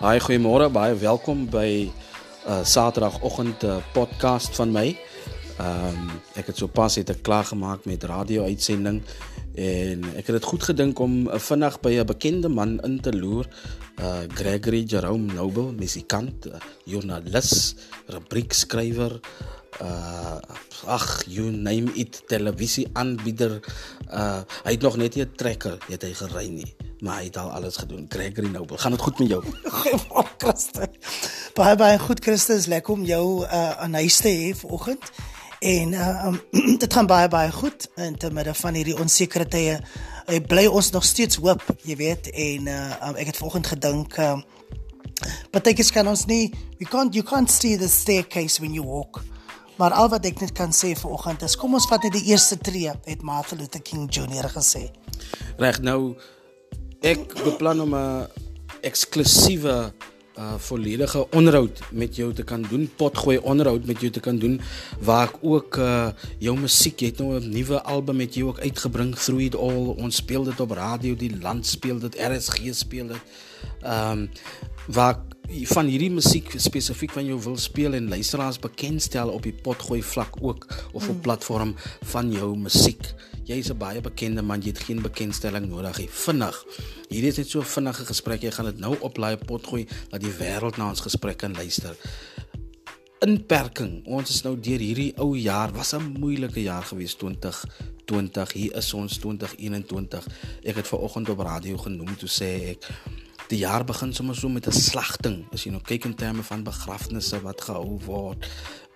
Haai, goeiemôre, baie welkom by uh Saterdagoggend uh, podcast van my. Ehm um, ek het sopas het ek klaar gemaak met radio uitsending en ek het dit goed gedink om uh, vinnig by 'n bekende man in te loer, uh Gregory Jerome Noble, musikant, uh, joernalis, rubriekskrywer, uh ag, you name it, televisie aanbieder. Uh hy het nog net nie 'n trekker, het hy gery nie maar hy het al alles gedoen. Gregory Noble, gaan dit goed met jou? Goeiemôre Christus. Baie baie goed Christus, lekker om jou uh, aan huis te hê vanoggend. En uh, um, dit gaan baie baie goed in te midde van hierdie onsekerte tye. Ek bly ons nog steeds hoop, jy weet, en uh, um, ek het vanoggend gedink uh, Partykies kan ons nie we can't you can't see the staircase when you walk. Maar al wat ek net kan sê vanoggend is kom ons vat net die eerste tree, het Martin Luther King Jr gesê. Reg nou ek beplan om 'n eksklusiewe uh volledige onderhoud met jou te kan doen, potgooi onderhoud met jou te kan doen waar ek ook uh jou musiek, jy het nou 'n nuwe album met jou ook uitgebring, Through It All. Ons speel dit op radio, die land speel dit, RSG speel dit. Um waar van hierdie musiek spesifiek van jou wil speel en luisteraars bekendstel op die potgooi vlak ook of op platform van jou musiek jy is 'n baie bekende man, jy het geen bekendstelling nodig nie. Vinnig. Hierdie is net so 'n vinnige gesprek. Jy gaan dit nou op laai pot gooi dat die wêreld na ons gesprek kan luister. Inperking. Ons is nou deur hierdie ou jaar. Was 'n moeilike jaar gewees 2020. Hier is ons 2021. Ek het vanoggend op radio genoem toe sê ek die jaar begin sommer so met 'n slagting. As jy nou kyk in terme van begrafnisse wat gehou word,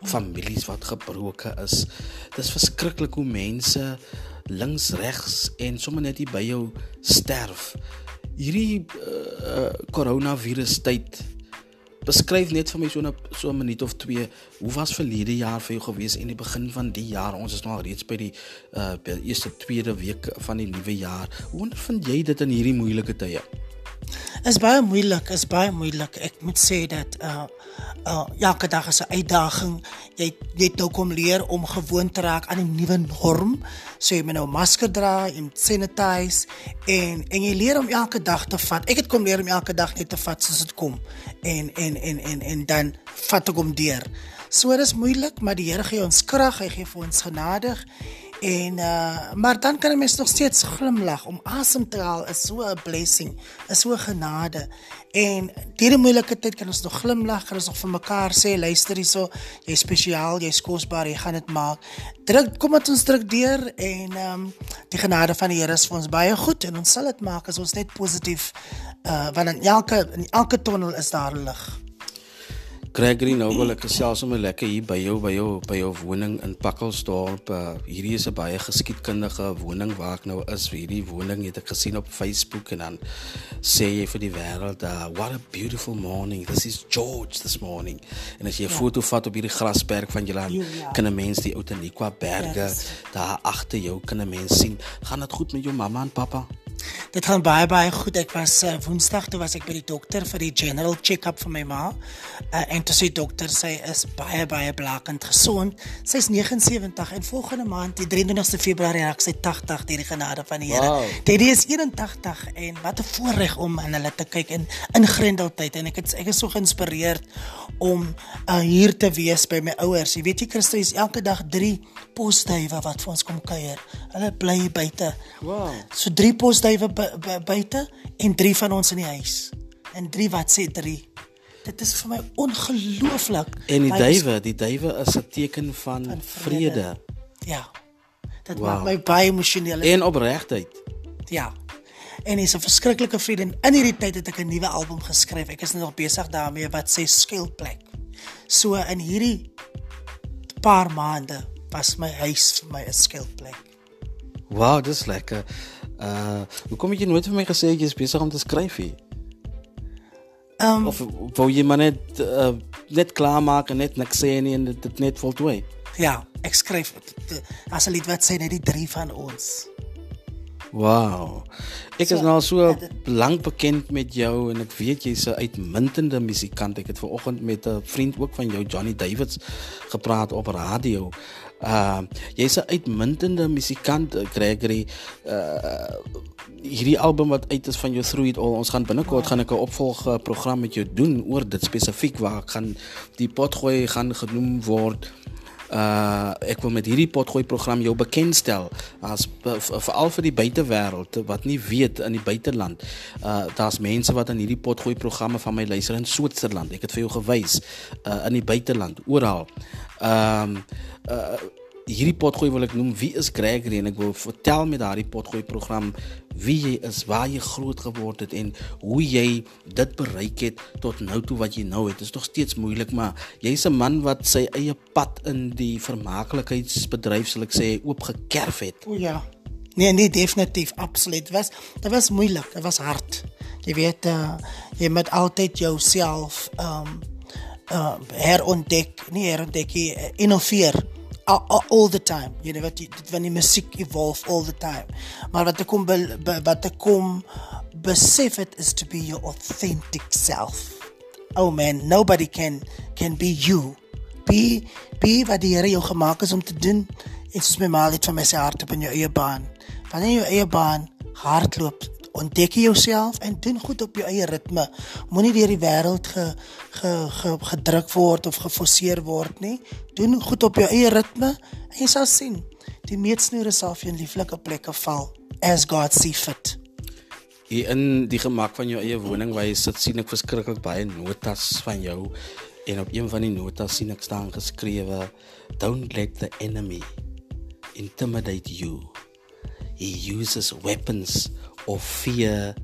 families wat gebroken is. Dit is verskriklik hoe mense links regs en sommer net hier by jou sterf. Hierdie uh, coronavirus tyd beskryf net vir my so 'n so 'n minuut of 2 hoe was verlede jaar vir jou gewees en die begin van die jaar ons is nou al reeds by die uh by die eerste tweede week van die nuwe jaar hoe vind jy dit in hierdie moeilike tye is baie moeilik, is baie moeilik. Ek moet sê dat uh uh elke dag is 'n uitdaging. Jy net nou kom leer om gewoon te raak aan 'n nuwe norm. So jy moet nou masker dra en sanitize en en jy leer om elke dag te vat. Ek het kom leer om elke dag net te vat soos dit kom. En en en en en dan vat ek hom deur. So dit is moeilik, maar die Here gee ons krag, hy gee vir ons genade. En uh maar dan kan 'n mens nog steeds glimlag om asem te haal is so 'n blessing, is so genade. En hierdie moeilike tyd kan ons nog glimlag, kan ons nog vir mekaar sê luister hierso, jy's spesiaal, jy's kosbaar, jy gaan dit maak. Druk kom met ons druk deur en um die genade van die Here is vir ons baie goed en ons sal dit maak as ons net positief uh want in elke in elke tonnel is daar lig. Gregory nou wil ek gesels sommer lekker hier by jou by jou by jou woning in Pakkelsdorp. Uh, hierdie is 'n baie geskiedkundige woning waar ek nou is. Hierdie woning het ek gesien op Facebook en dan sê jy vir die wêreld, uh, "What a beautiful morning. This is George this morning." En as jy 'n ja. foto vat op hierdie grasberg van julle, ja. kan 'n mens die Outeniqua berge yes. daar agter jou kan 'n mens sien. Gaan dit goed met jou mamma en pappa? Dit gaan baie baie goed. Ek was uh, Woensdag toe was ek by die dokter vir die general check-up vir my ma. Uh, en toe sê dokter sy is baie baie blakend gesond. Sy's 79 en volgende maand die 23ste Februarie raak sy 80 deur die genade van die Here. Wow. Dit is 81 en wat 'n voorreg om aan hulle te kyk in in Grendeltyd en ek het ek is so geïnspireerd om uh, hier te wees by my ouers. Jy weet jy Christus elke dag 3 posduwe wat vir ons kom kuier. Hulle bly buite. Wow. So 3 posduwe buite en drie van ons in die huis. En drie wat sê drie. Dit is vir my ongelooflik. En die duwe, die duwe is 'n teken van, van vrede. vrede. Ja. Dit wow. maak my baie emosioneel en opregtheid. Ja. En is 'n verskriklike vrede en in hierdie tyd het ek 'n nuwe album geskryf. Ek is nog besig daarmee wat sê skuilplek. So in hierdie paar maande was my huis vir my 'n skuilplek. Wow, dis lekker. Uh, hoe kom jy nooit vir my gesê jy is besig om te skryf hier? Um, of wou jy maar net uh, net klaar maak en net niks sê nie en dit, dit net voltooi? Ja, ek skryf as 'n lied wat sê net die drie van ons. Wow. Ek So, is nou so ja, dit- lank bekend met jou en ek weet jy's 'n uitmuntende musikant. Ek het ver oggend met 'n vriend ook van jou Johnny Davids gepraat op radio. Uh jy's 'n uitmuntende musikant, eh, Gregory. Uh hierdie album wat uit is van jou Through It All. Ons gaan binnekort gaan ek 'n opvolg program met jou doen oor dit spesifiek waar ek gaan die potgooi gaan genoem word uh ek wil met hierdie potgooi program jou bekendstel as veral vir die buitewêreld wat nie weet in die buiteland. Uh daar's mense wat aan hierdie potgooi programme van my luister in Switserland. Ek het vir jou gewys uh in die buiteland oral. Ehm uh hierdie potgooi wil ek noem wie is Gregory en ek wil vertel met daardie potgooi program wie jy is, waar jy groot geword het en hoe jy dit bereik het tot nou toe wat jy nou het. Dit is nog steeds moeilik, maar jy's 'n man wat sy eie pad in die vermaaklikheidsbedryf sal ek sê oopgekerf het. O ja. Nee, nee, definitief, absoluut. Was dit was moeilik, dit was hard. Jy weet uh jy moet altyd jouself um uh herontdek, nie herontdek nie, uh, innoveer all, the time. Jy weet wat dit wanneer die musiek evolve all the time. Maar wat ek kom be, wat ek kom besef het is to be your authentic self. Oh man, nobody can can be you. Be be wat die Here jou gemaak is om te doen. En soos my ma het van my sê hardop in jou eie baan. Wanneer jy jou eie baan hardloop, ontdek jouself en doen goed op jou eie ritme. Moenie deur die wêreld ge, ge, ge gedruk word of geforseer word nie. Doen goed op jou eie ritme en jy sal sien die meetsnoere sal vir jou in lieflike plekke val as God see fit. Hier in die gemak van jou eie woning waar jy sit, sien ek verskriklik baie notas van jou en op een van die notas sien ek staan geskrewe don't let the enemy intimidate you. He uses weapons of fear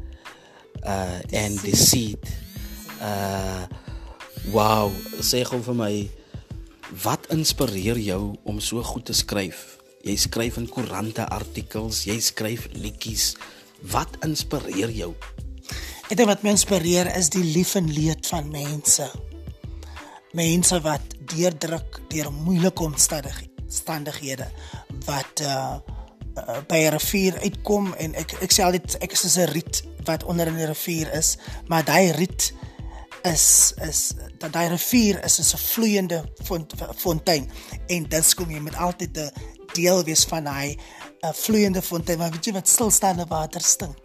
uh and deceit. Uh wow, sê gou vir my wat inspireer jou om so goed te skryf? Jy skryf in koerante artikels, jy skryf liedjies. Wat inspireer jou? Ek dink wat my inspireer is die lief en leed van mense. Mense wat deurdruk deur moeilike omstandighede wat uh, uh by 'n rivier uitkom en ek ek sê altyd ek is soos 'n riet wat onder in die rivier is, maar daai riet is is dat daai rivier is is 'n vloeiende font, fontein en dis kom jy met altyd 'n deel wees van daai 'n vloeiende fontein, maar weet jy wat stilstaande water stink?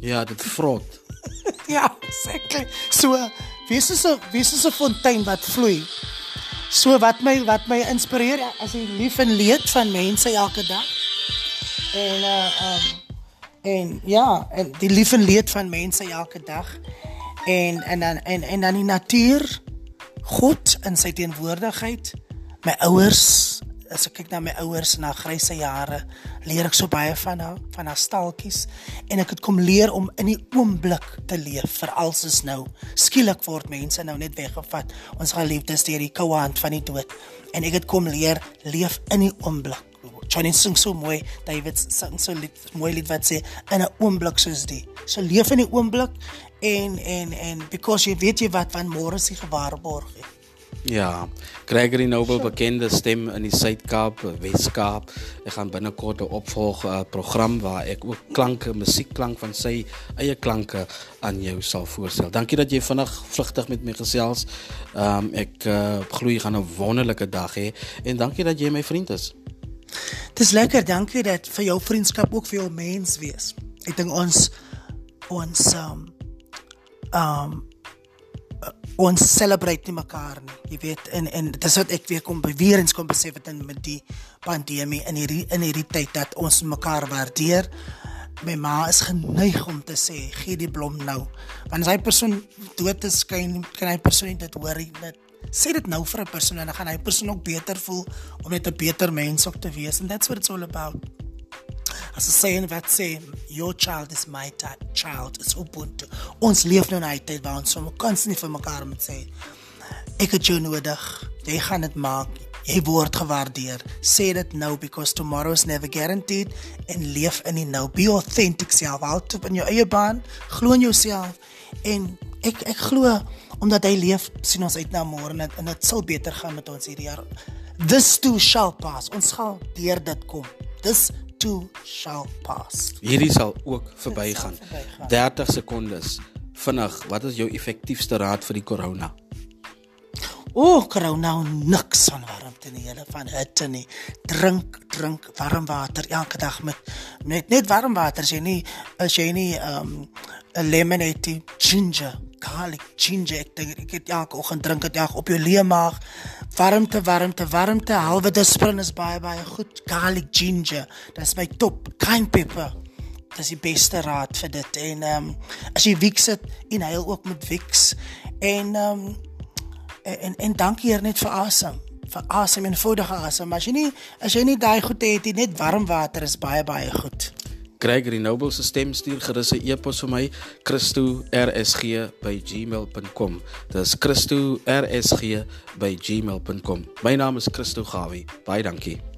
Ja, dit vrot. Ja, seker. So, wees soos 'n wees soos 'n fontein wat vloei. So wat my wat my inspireer is die lief en leed van mense elke dag. En uh um en ja, en die lief en leed van mense elke dag. En en dan en en dan die natuur God in sy teenwoordigheid. My ouers, as ek kyk na my ouers na grysse jare, leer ek so baie van haar, van haar stalkies en ek het kom leer om in die oomblik te leef, veral soos nou. Skielik word mense nou net weggevat. Ons geliefdes deur die koue hand van die dood. En ek het kom leer leef in die oomblik. Johnny sing so mooi, David sing so lied, mooi lied wat sê in 'n oomblik soos die. So leef in die oomblik en en en because jy weet jy wat van môre se gewaarborg het. Ja, Gregory Noble bekende stem in die Suid-Kaap, Wes-Kaap. Ek gaan binnekort 'n opvolg uh, program waar ek ook klanke, musiekklank van sy eie klanke aan jou sal voorstel. Dankie dat jy vinnig vlugtig met my gesels. Ehm um, ek uh, glo jy gaan 'n wonderlike dag hê en dankie dat jy my vriend is. Dis lekker, dankie dat vir jou vriendskap ook vir jou mens wees. Ek dink ons ons um um ons celebrate nie mekaar nie. Jy weet en en dis wat ek weer kom weer eens kom besef het in met die pandemie in hierdie in hierdie tyd dat ons mekaar waardeer. My ma is geneig om te sê gee die blom nou. Want as hy persoon dood is, kan kan hy persoon dit hoor nie. Dit sê dit nou vir 'n persoon en dan gaan hy persoon ook beter voel om net 'n beter mens ook te wees and that's what it's all about. As 'n saying wat sê your child is my child is ubuntu. Ons leef nou in 'n tyd waar ons sommer konstant vir mekaar moet sê ek het jou nodig. Jy gaan dit maak. Jy word gewaardeer. Sê dit nou because tomorrow is never guaranteed en leef in die nou. Be authentic self. Hou toe in jou eie baan. Glo in jouself en ek ek glo omdat hy leef sien ons uit na môre en dit- en dit sal beter gaan met ons hierdie jaar. This too shall pass. Ons gaan deur dit kom. This too shall pass. Hierdie sal ook verbygaan. verbygaan. 30 sekondes. Vinnig, wat is jou effektiefste raad vir die corona? O, kry nou niks van warmte nie, hele van hitte nie. Drink, drink warm water elke dag met net net warm water, jy nie as jy nie um 'n lemonade, ginger, garlic, ginger, ek dink ek het elke oggend drink dit elke op jou leë maag. Warmte, warmte, warmte, halwe disprin is baie baie goed. Garlic, ginger, dis my top. Cayenne pepper. Dis die beste raad vir dit en ehm um, as jy Vicks het, inhale ook met Vicks en ehm um, en en, en dankie hier net vir asem vir asem en eenvoudige asem maar as jy nie as jy nie daai goed het nie net warm water is baie baie goed Gregory Noble se stem stuur gerus 'n e-pos vir my christo@rsg@gmail.com. Dis christo@rsg@gmail.com. My naam is Christo Gawie. Baie dankie.